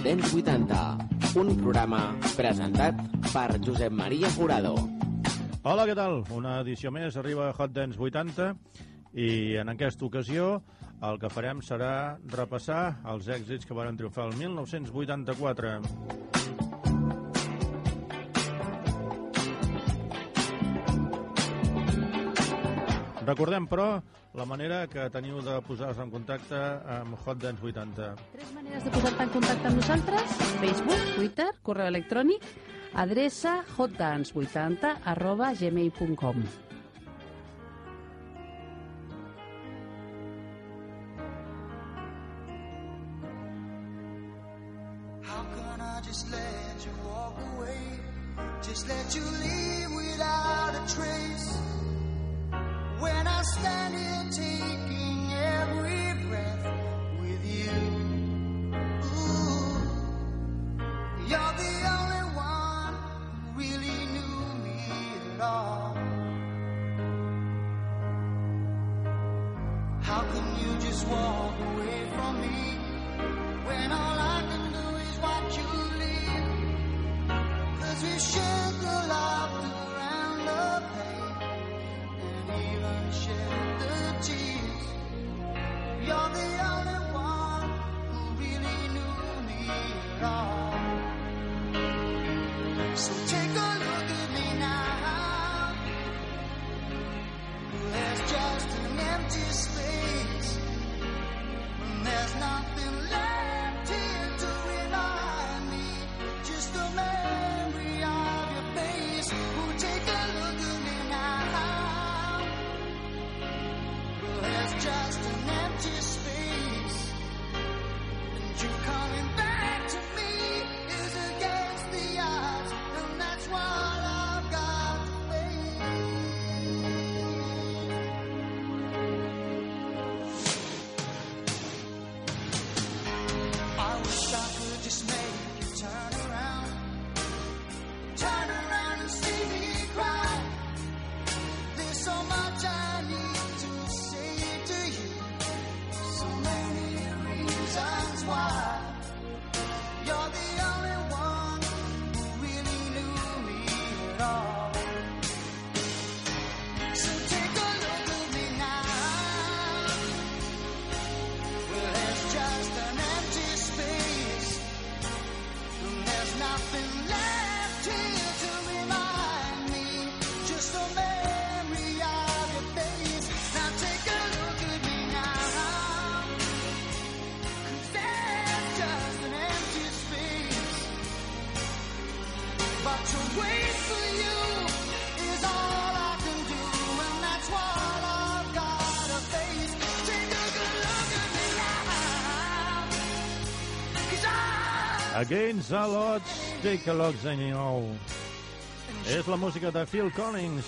Dance 80, un programa presentat per Josep Maria Jurado. Hola, què tal? Una edició més arriba a Hot Dance 80 i en aquesta ocasió el que farem serà repassar els èxits que van triomfar el 1984. Recordem, però, la manera que teniu de posar-vos en contacte amb Hot Dance 80. Tres maneres de posar-te en contacte amb nosaltres. Facebook, Twitter, correu electrònic, adreça hotdance80 arroba gmail.com. How can I just let you walk away? Just let you leave without a trace. When I stand here taking every breath with you. Ooh, you're the only one who really knew me at all. How can you just walk away from me when all I Against all odds, take a look you. És la música de Phil Collins,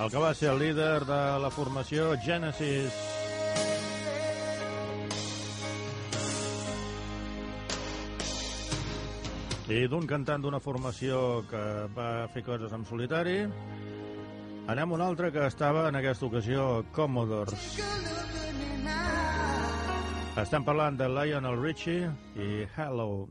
el que va ser el líder de la formació Genesis. I d'un cantant d'una formació que va fer coses en solitari, anem a un altre que estava en aquesta ocasió Commodores. Estem parlant de Lionel Richie i Hello.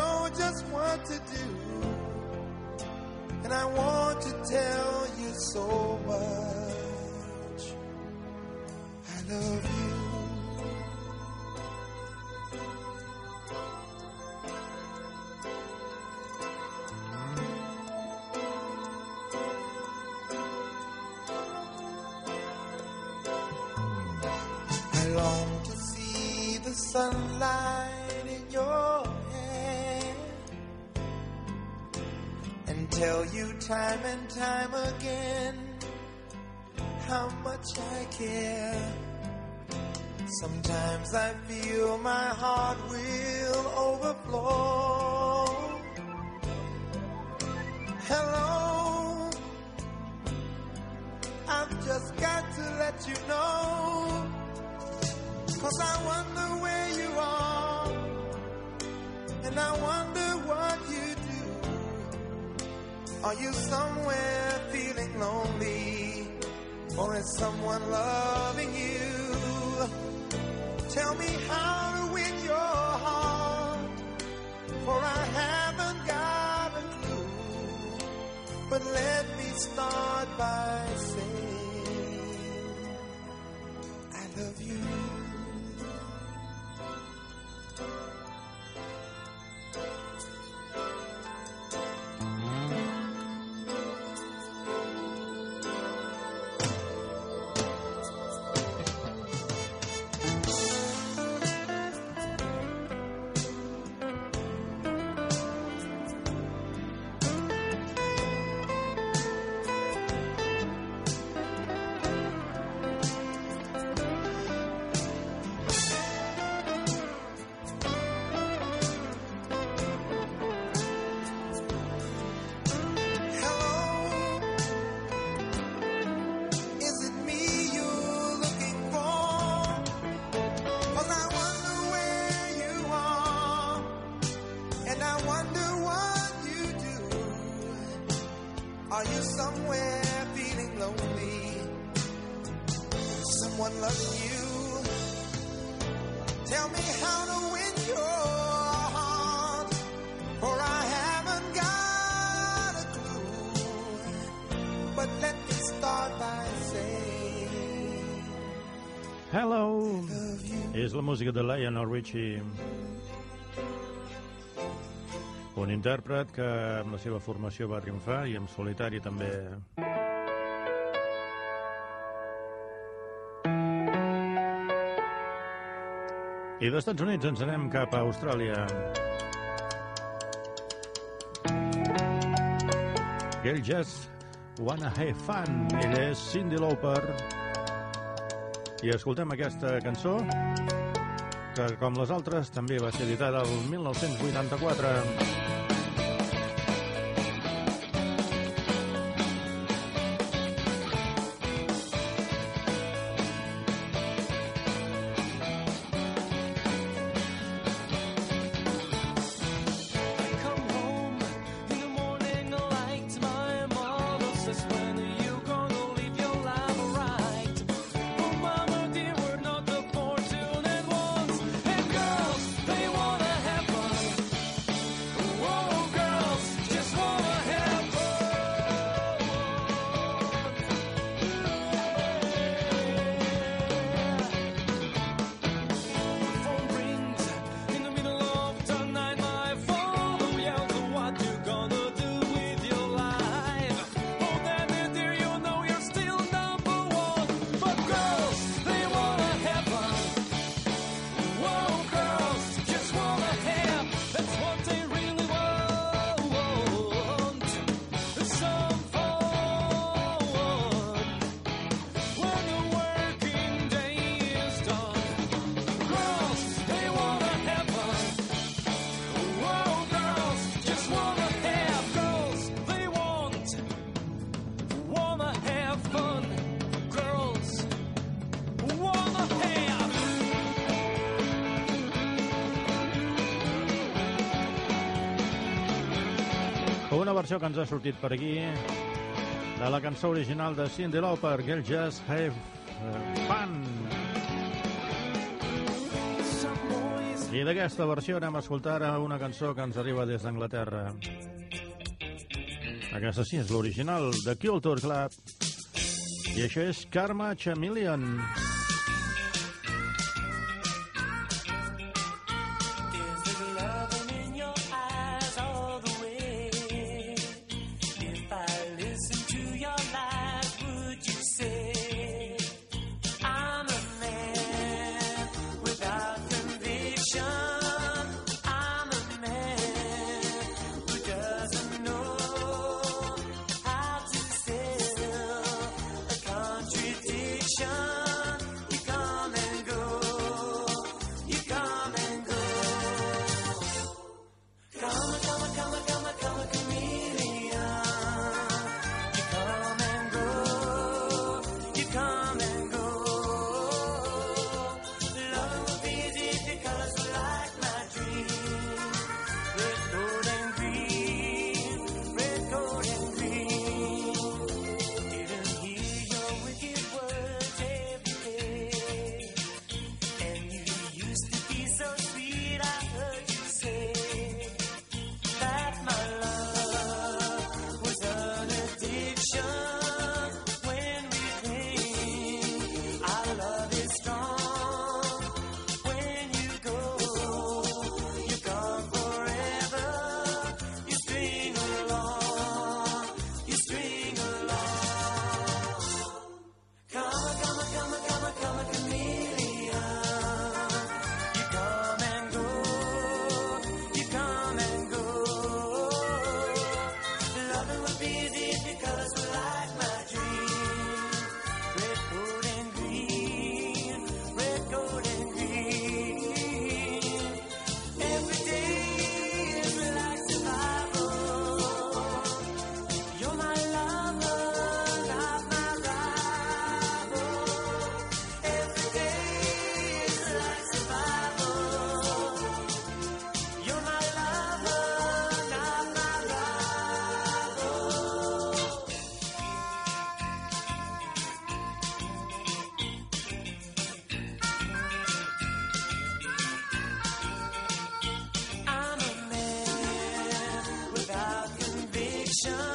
know just what to do. And I want to tell you so much. I love you. música de Lionel Richie, un intèrpret que amb la seva formació va triomfar i en solitari també. I dels Estats Units ens anem cap a Austràlia. Girl Just Wanna Have Fun. Ell és Cindy Lauper. I escoltem aquesta cançó que, com les altres, també va ser editada el 1984. versió que ens ha sortit per aquí de la cançó original de Cindy Lauper, Girl Just Have Fun. I d'aquesta versió anem a escoltar una cançó que ens arriba des d'Anglaterra. Aquesta sí és l'original, de Culture Club. I això és Karma Chameleon. Karma Chameleon. Nation.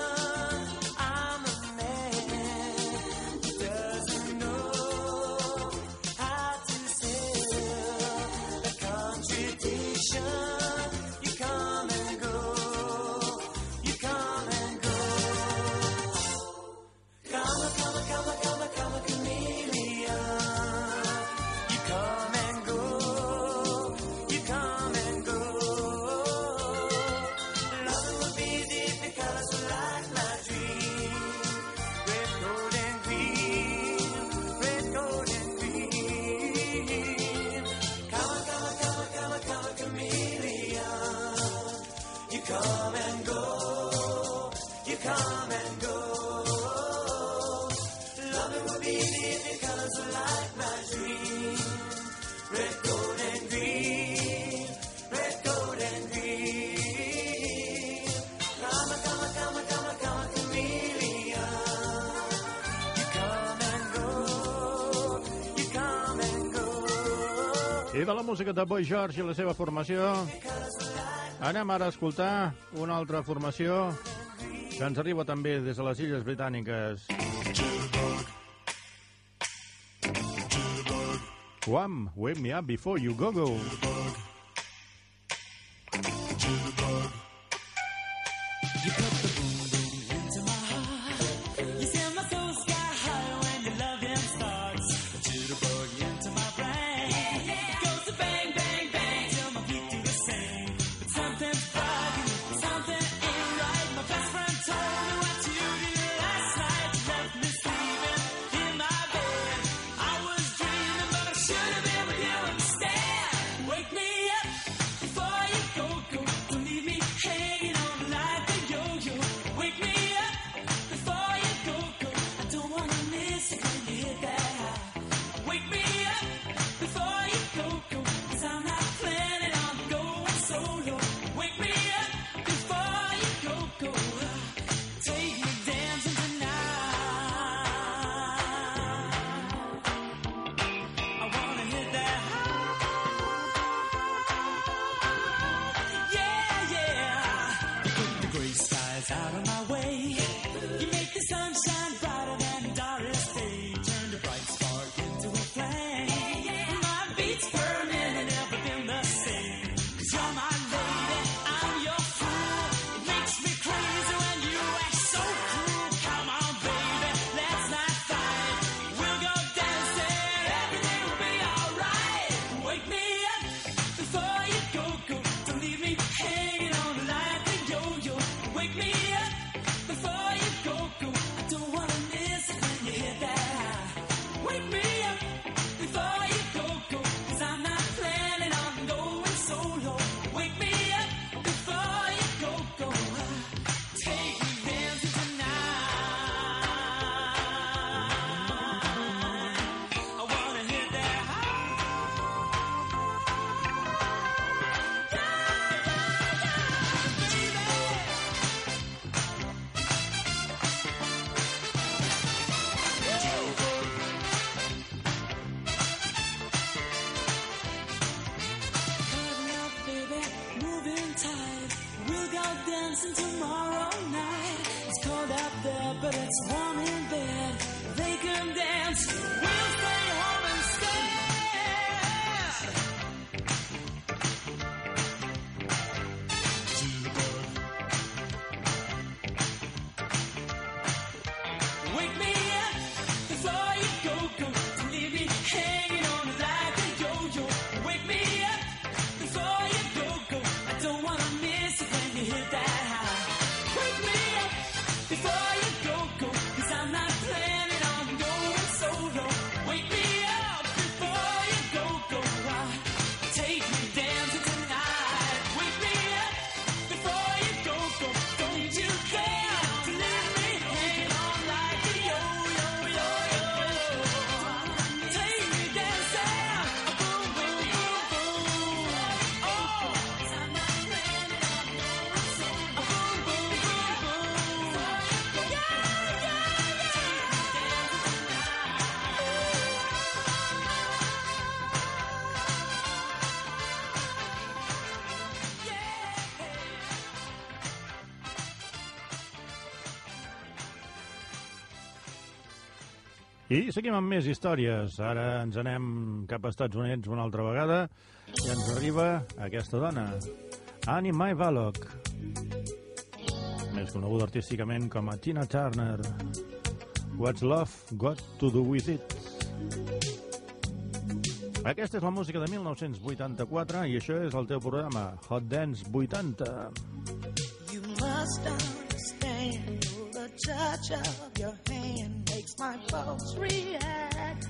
De la música de Boy George i la seva formació, anem ara a escoltar una altra formació que ens arriba també des de les Illes Britàniques. Wham! Wake me up before you go-go. but it's warm in bed. I seguim amb més històries. Ara ens anem cap a Estats Units una altra vegada i ens arriba aquesta dona, Annie Mae Vallock, més coneguda artísticament com a Tina Turner. What's Love Got to Do With It? Aquesta és la música de 1984 i això és el teu programa, Hot Dance 80. You must understand the touch of your hand makes my folks react.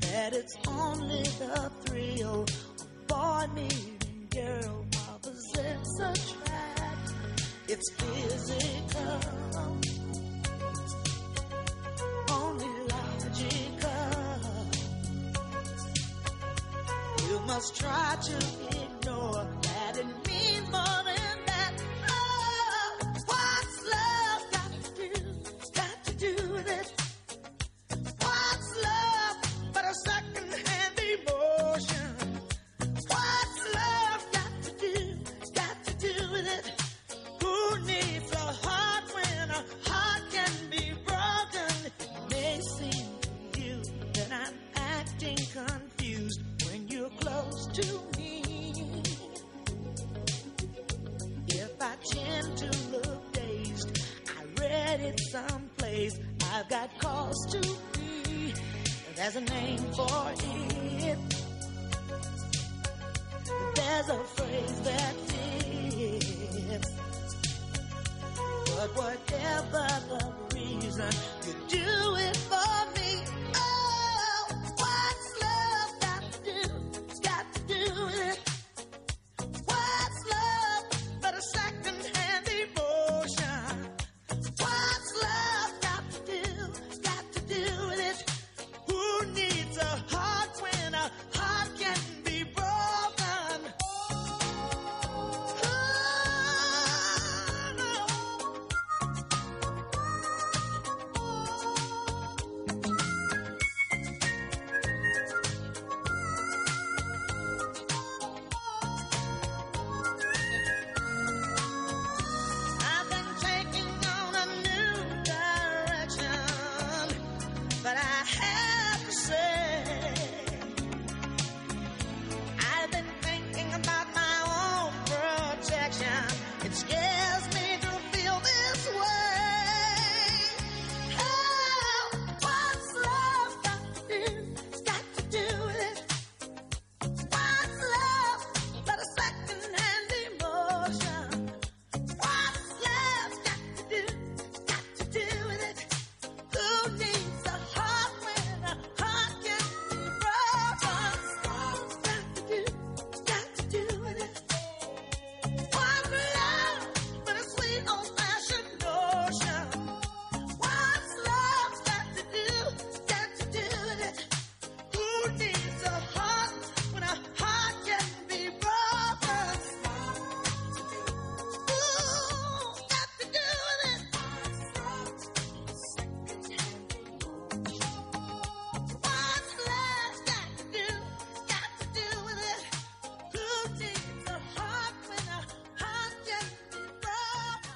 That it's only the thrill of boy meeting girl opposites attract. It's physical, only logical. You must try to There's a name for it.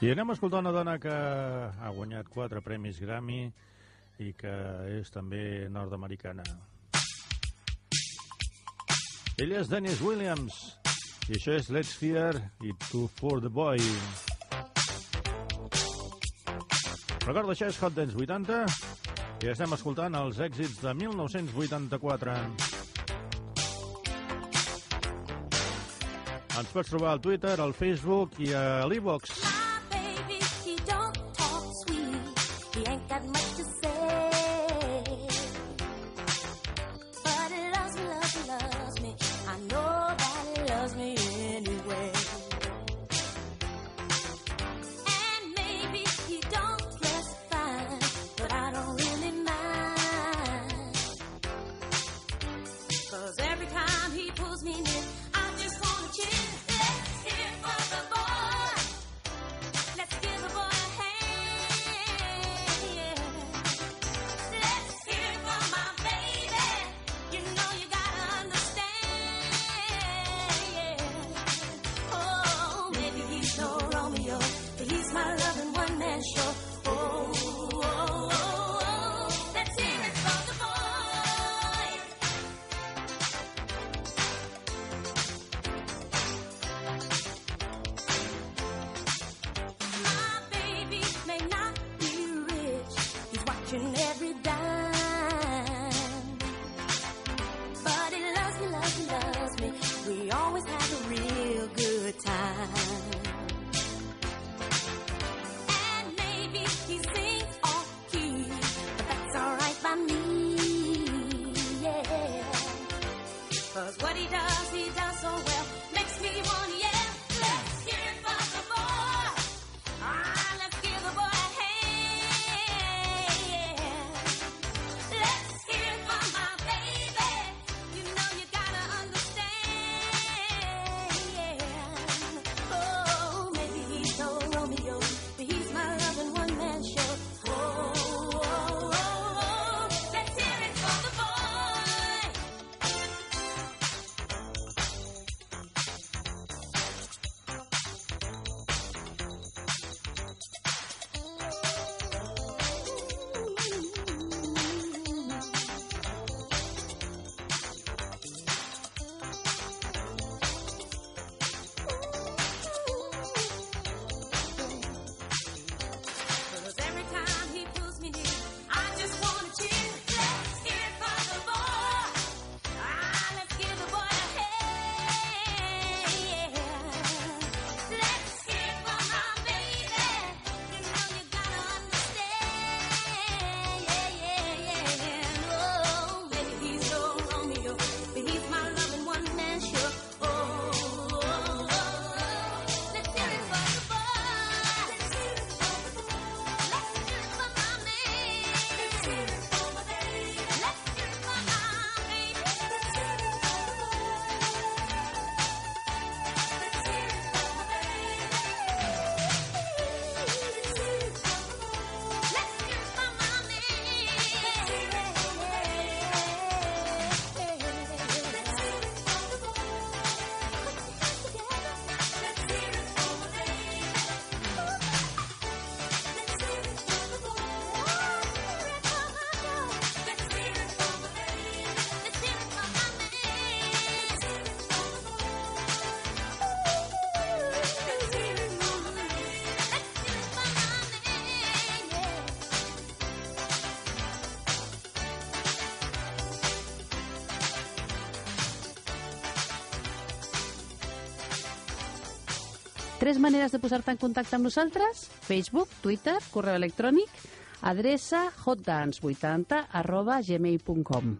I anem a escoltar una dona que ha guanyat quatre premis Grammy i que és també nord-americana. Ella és Dennis Williams i això és Let's Fear i Two for the Boy. Recorda, això és Hot Dance 80 i estem escoltant els èxits de 1984. Ens pots trobar al Twitter, al Facebook i a l'Evox. Tells me. Tres maneres de posar-te en contacte amb nosaltres? Facebook, Twitter, correu electrònic, adreça hotdance80 arroba gmail.com.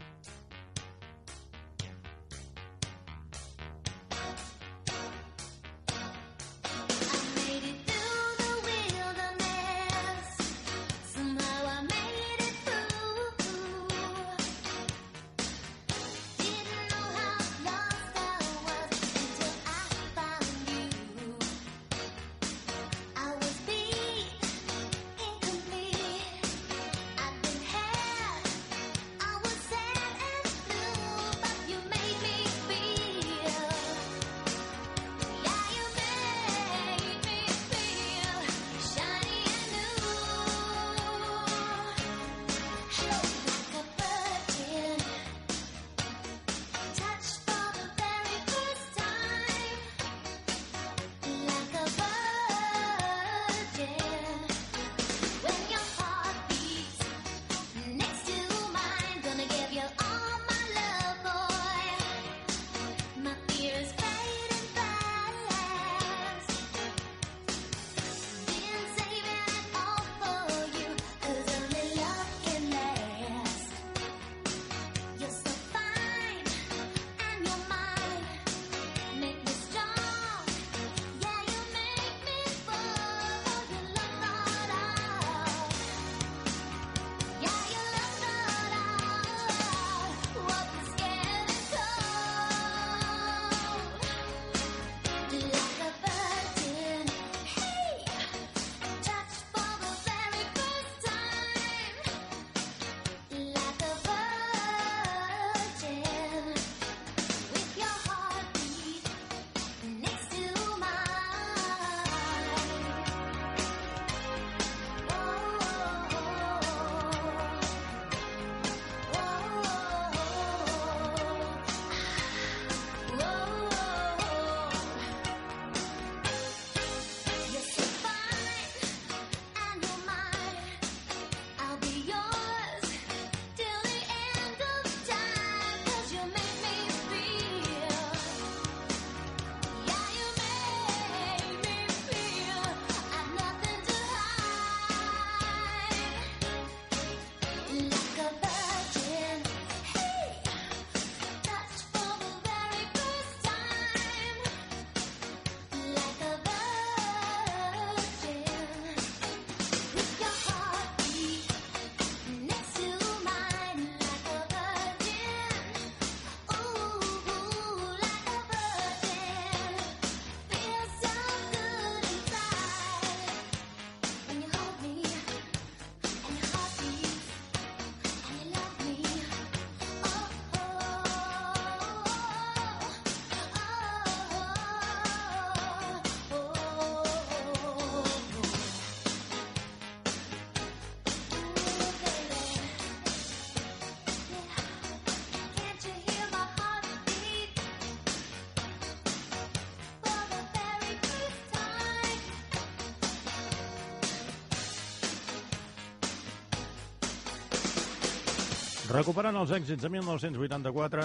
Recuperant els èxits de 1984,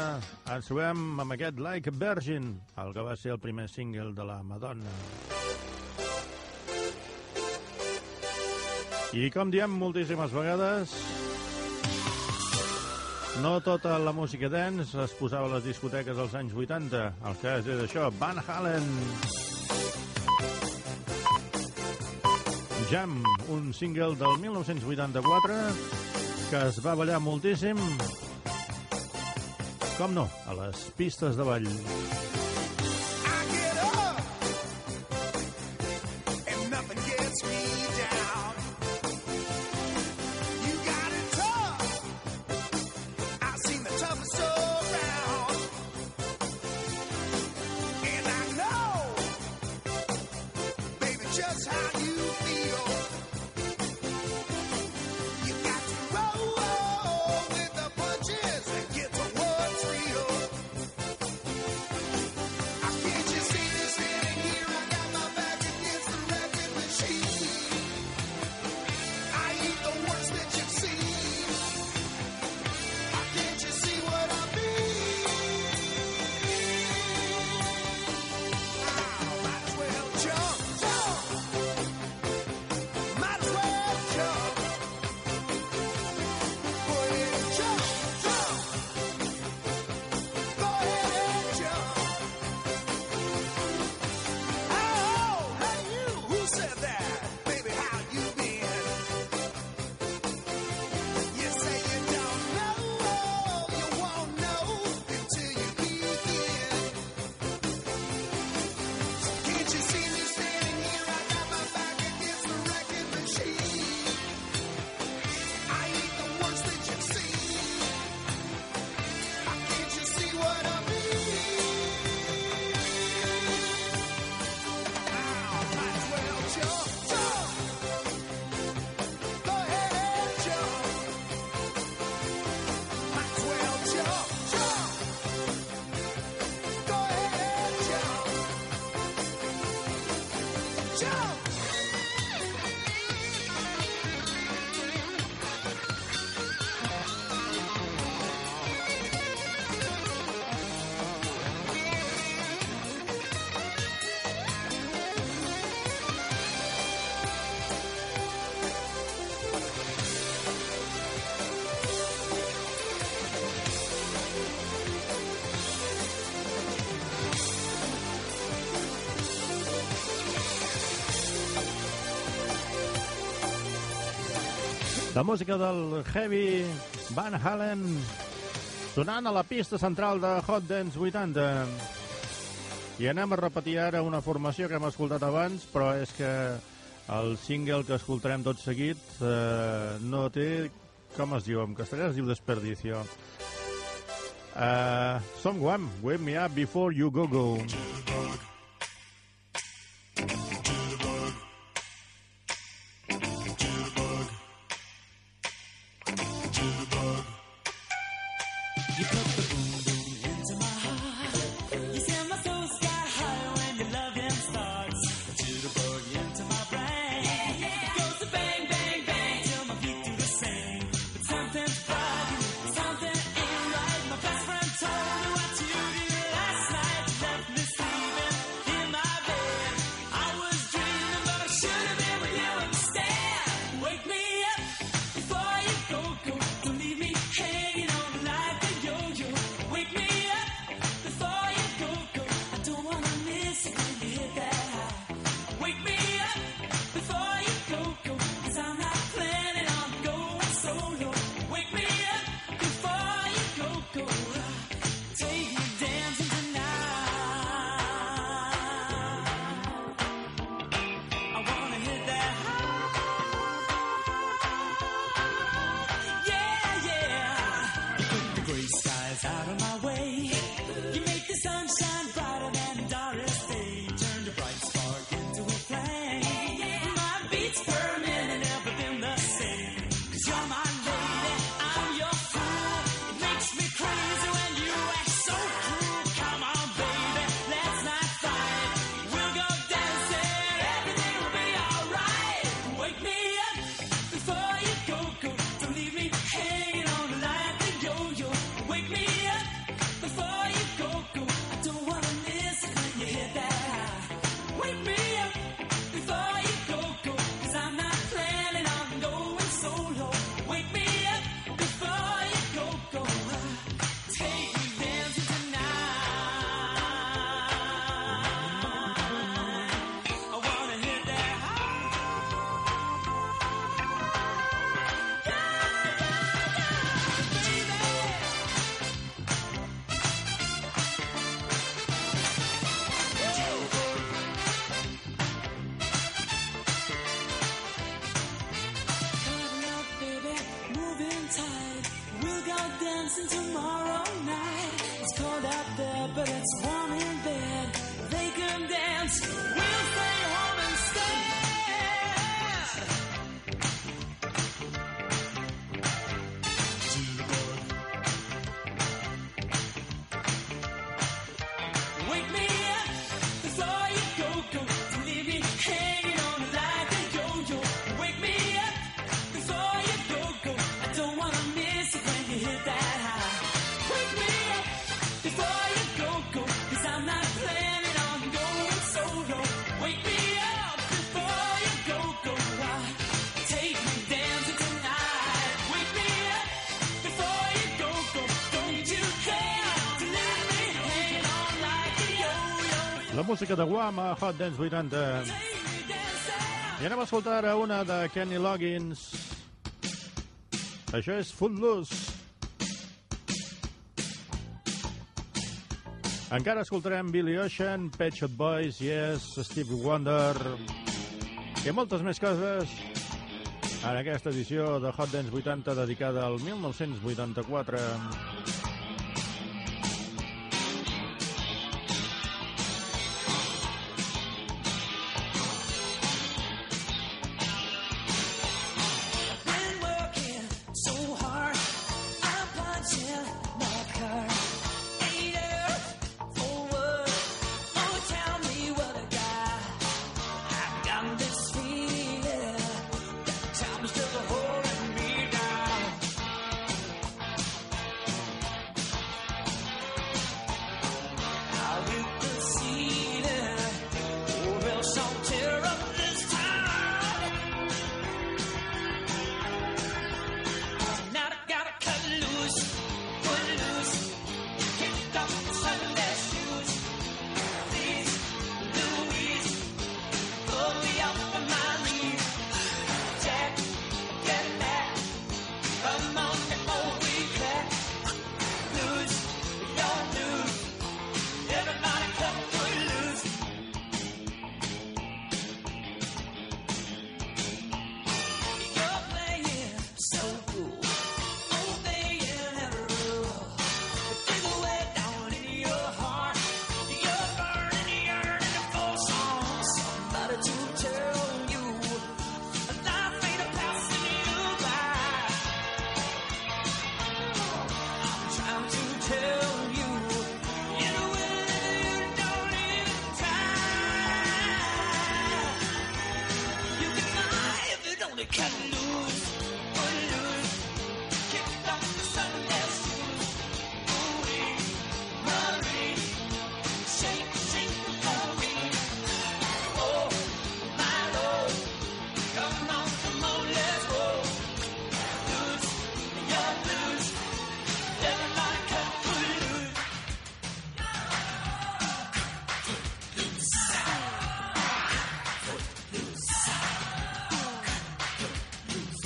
ens trobem amb aquest Like Virgin, el que va ser el primer single de la Madonna. I com diem moltíssimes vegades, no tota la música dance es posava a les discoteques als anys 80. El cas és això, Van Halen. Jam, un single del 1984 que es va ballar moltíssim, com no, a les pistes de ball. La música del Heavy Van Halen sonant a la pista central de Hot Dance 80. I anem a repetir ara una formació que hem escoltat abans, però és que el single que escoltarem tot seguit eh, no té... Com es diu? En castellà es diu Desperdicio. Uh, som Guam, Wake Me Up Before You Go Go. música de Guam a Hot Dance 80. I anem a escoltar ara una de Kenny Loggins. Això és Footloose. Encara escoltarem Billy Ocean, Pet Shop Boys, Yes, Steve Wonder i moltes més coses en aquesta edició de Hot Dance 80 dedicada al 1984.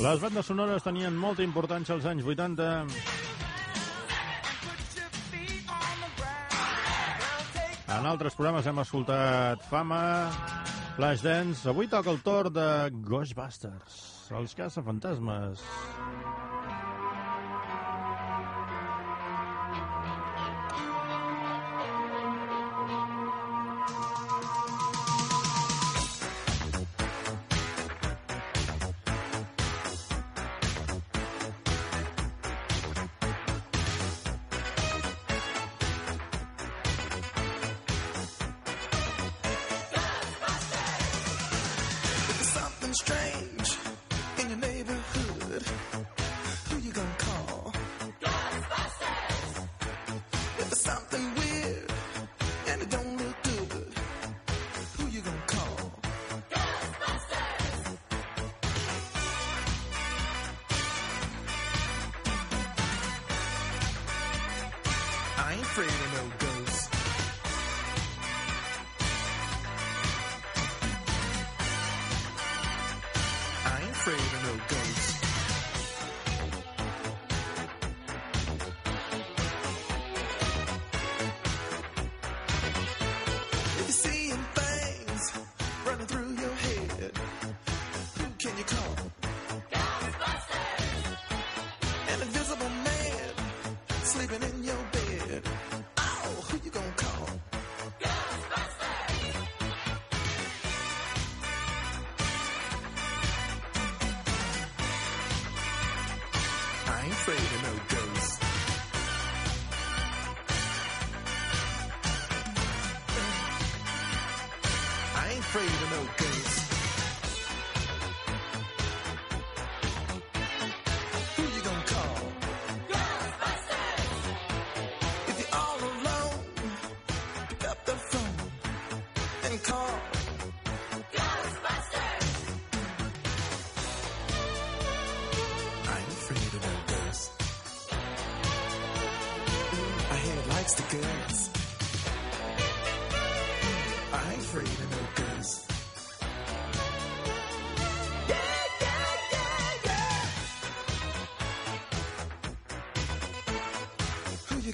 Les bandes sonores tenien molta importància als anys 80. En altres programes hem escoltat Fama, Flashdance... Avui toca el torn de Ghostbusters, els caçafantasmes. Ghostbusters. something strange in your neighborhood, who you gonna call? Ghostbusters! If there's something weird and it don't look good, who you gonna call? Ghostbusters! I ain't afraid of no fading.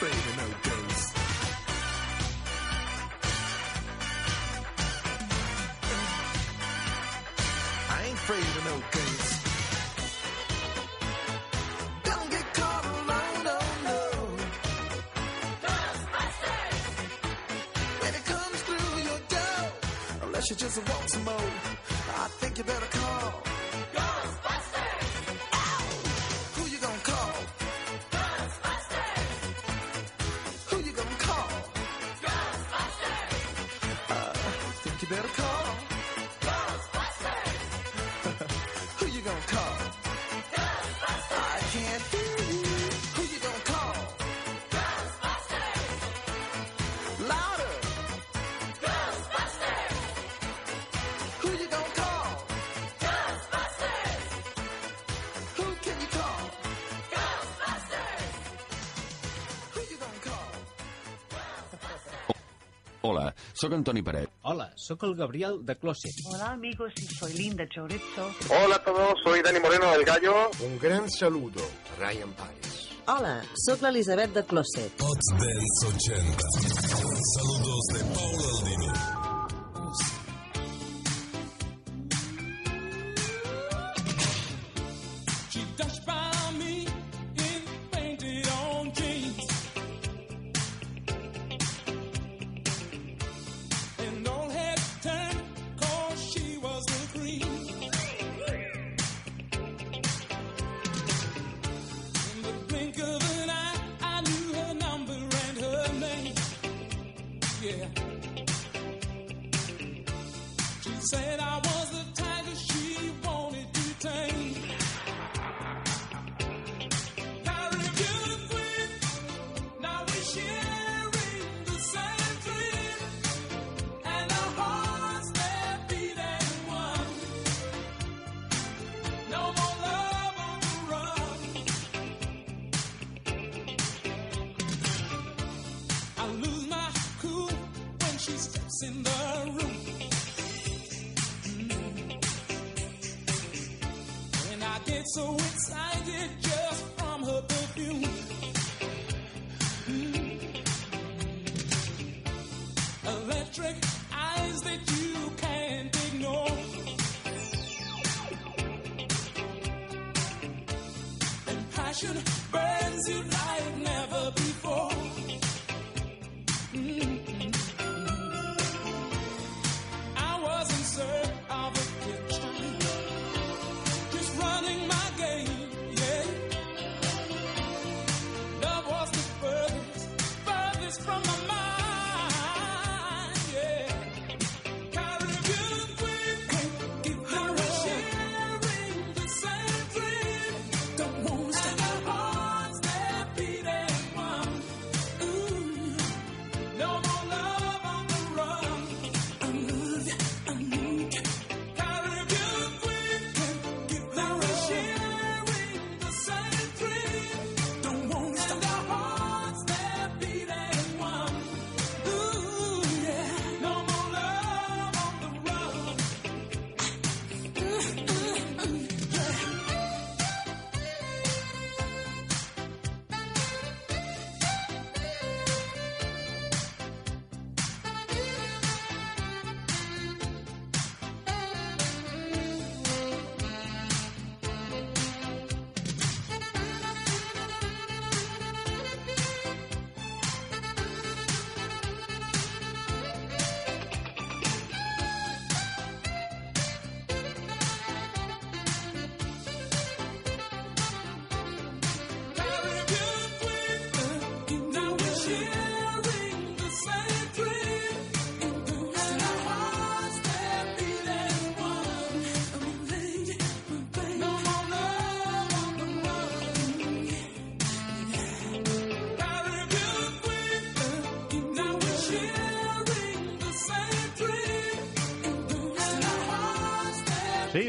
saving no days. I ain't afraid of no days. Don't get caught alone, oh, no, no. Ghostbusters! When it comes through your door, unless you just want some more. Soc Antoni Paret. Hola, sóc el Gabriel de Closet. Hola, amigos, soy Linda Chorizo. Hola a todos, soy Dani Moreno del Gallo. Un gran saludo, Ryan Paris. Hola, sóc l'Elisabet de Closet. Pots Dance 80. Saludos de Paula Aldini.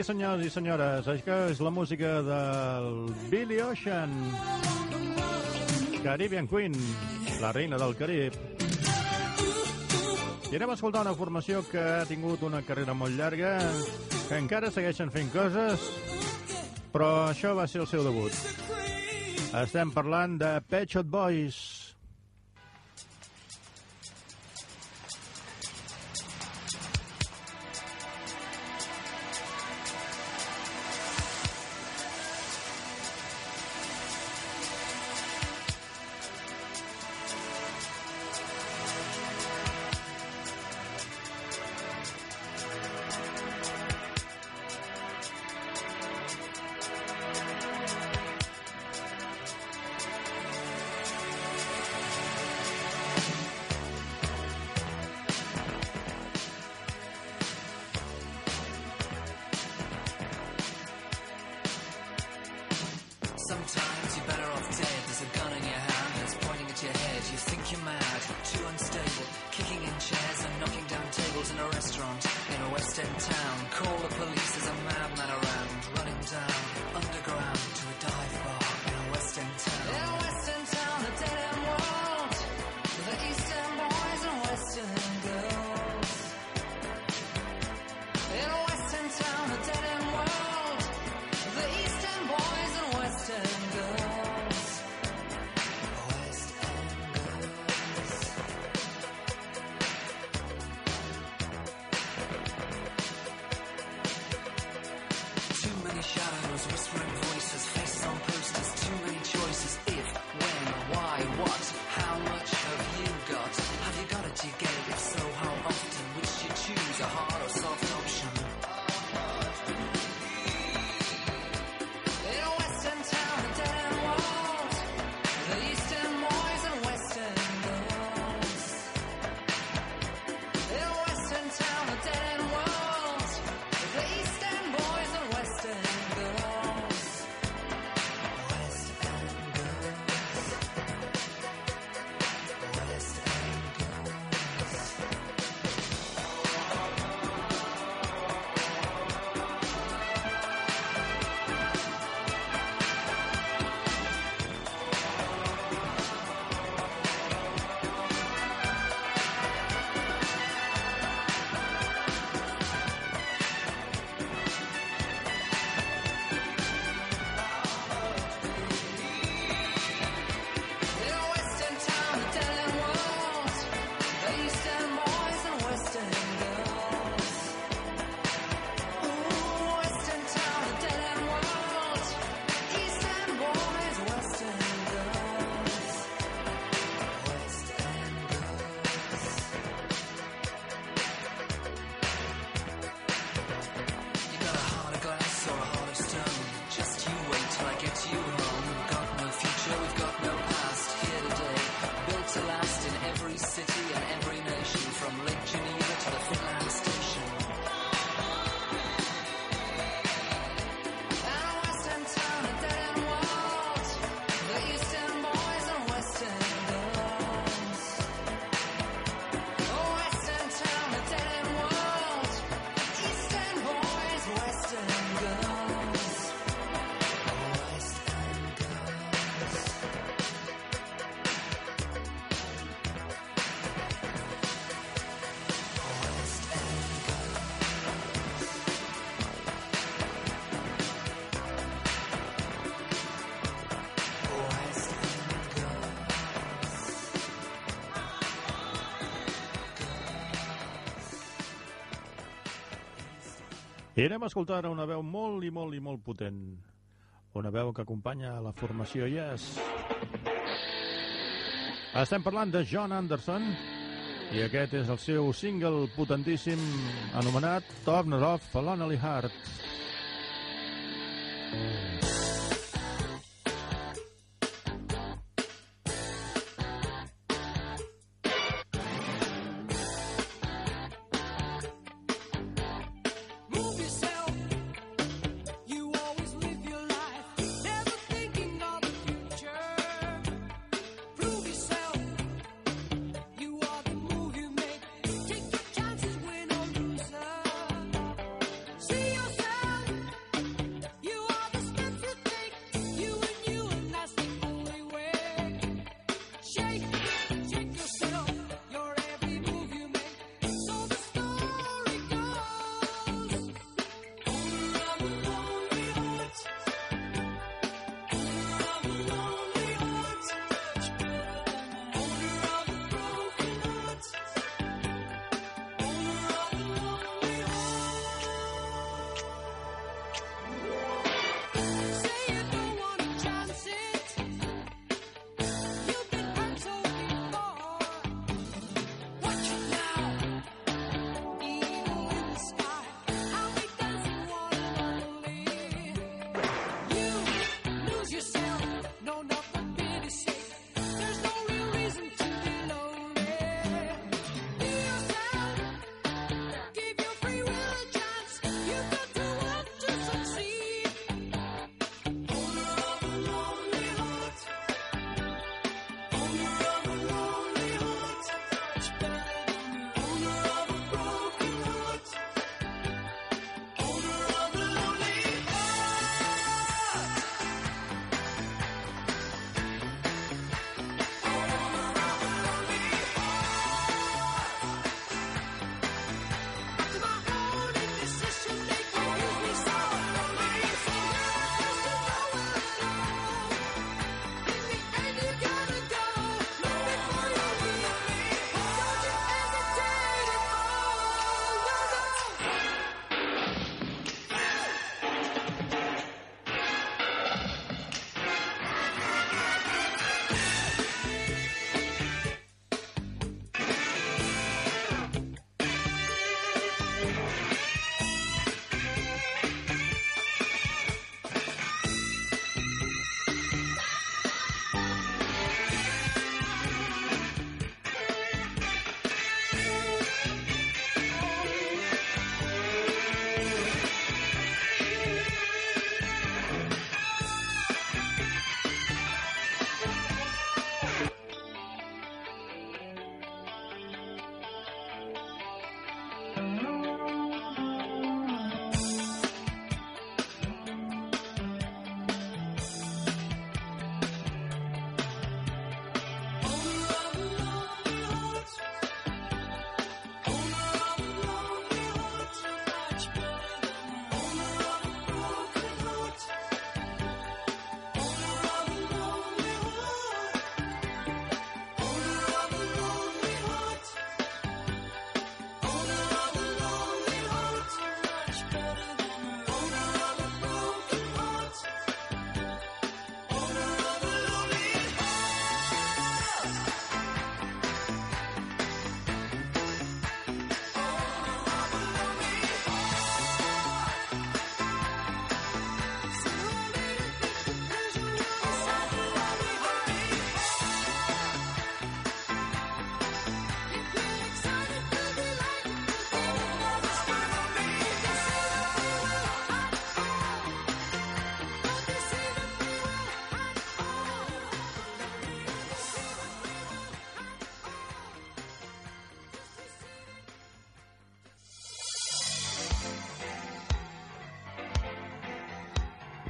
senyors i senyores, això és la música del Billy Ocean. Caribbean Queen, la reina del Carib. I anem a escoltar una formació que ha tingut una carrera molt llarga, que encara segueixen fent coses, però això va ser el seu debut. Estem parlant de Pet Shop Boys. I anem a escoltar una veu molt i molt i molt potent. Una veu que acompanya la formació Yes. Estem parlant de John Anderson i aquest és el seu single potentíssim anomenat Top Not Off, Lonely Heart. Mm.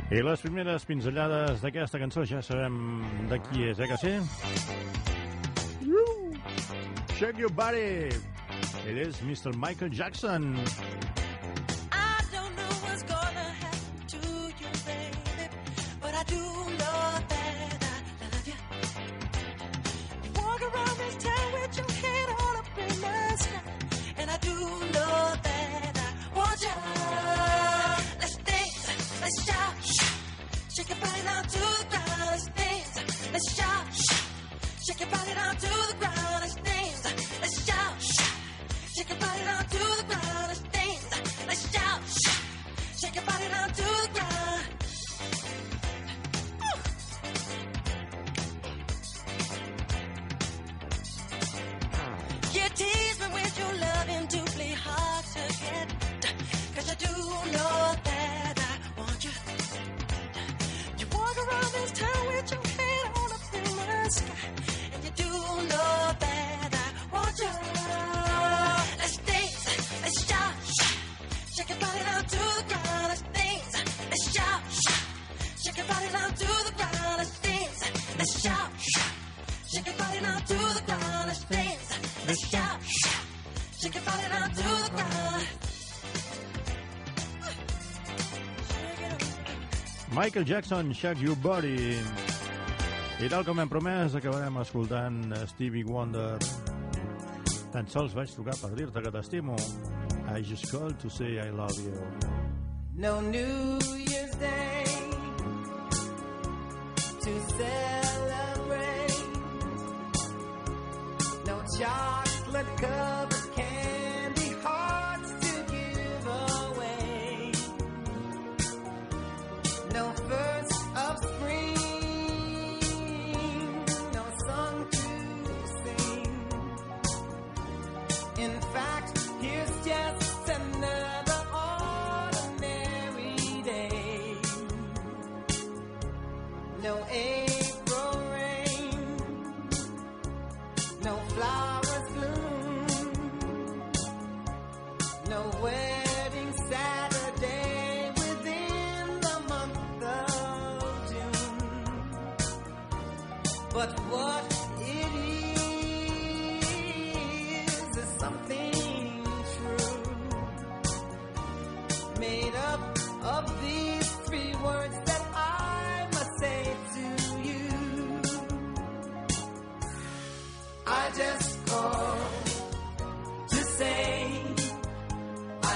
I les primeres pinzellades d'aquesta cançó ja sabem de qui és, eh que sí? Shake your body! It is Mr. Michael Jackson. Let's dance, let's shout, shout, shake your body down to the ground. Let's dance, let's shout, shake your body down to the ground. Let's dance, let's shout, shake your body down to the ground. Michael Jackson, Shake Your Body. I tal com hem promès, acabarem escoltant Stevie Wonder. Tan sols vaig trucar per dir-te que t'estimo. I just called to say I love you. No New Year's Day to celebrate. No chocolate covered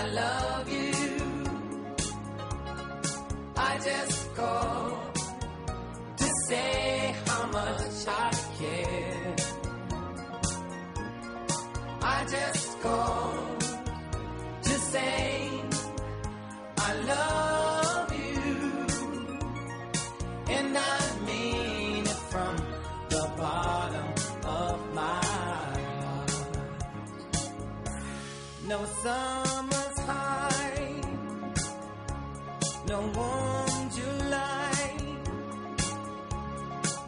I love you. I just call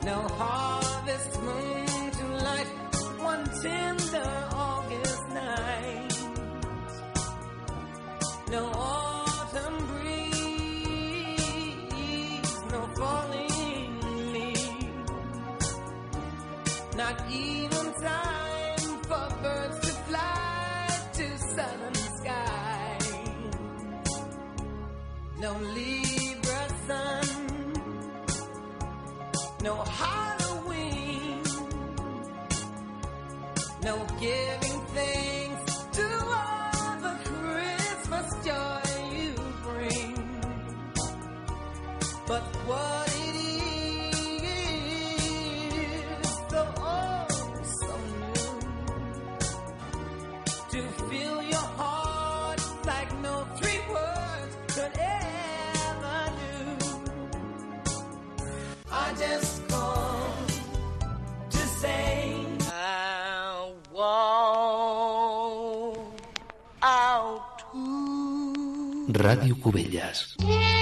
no harvest moon to light one tender August night. No autumn breeze, no falling leaf, not even time for birds to fly to southern skies. No Libra no Halloween, Ràdio Cubelles.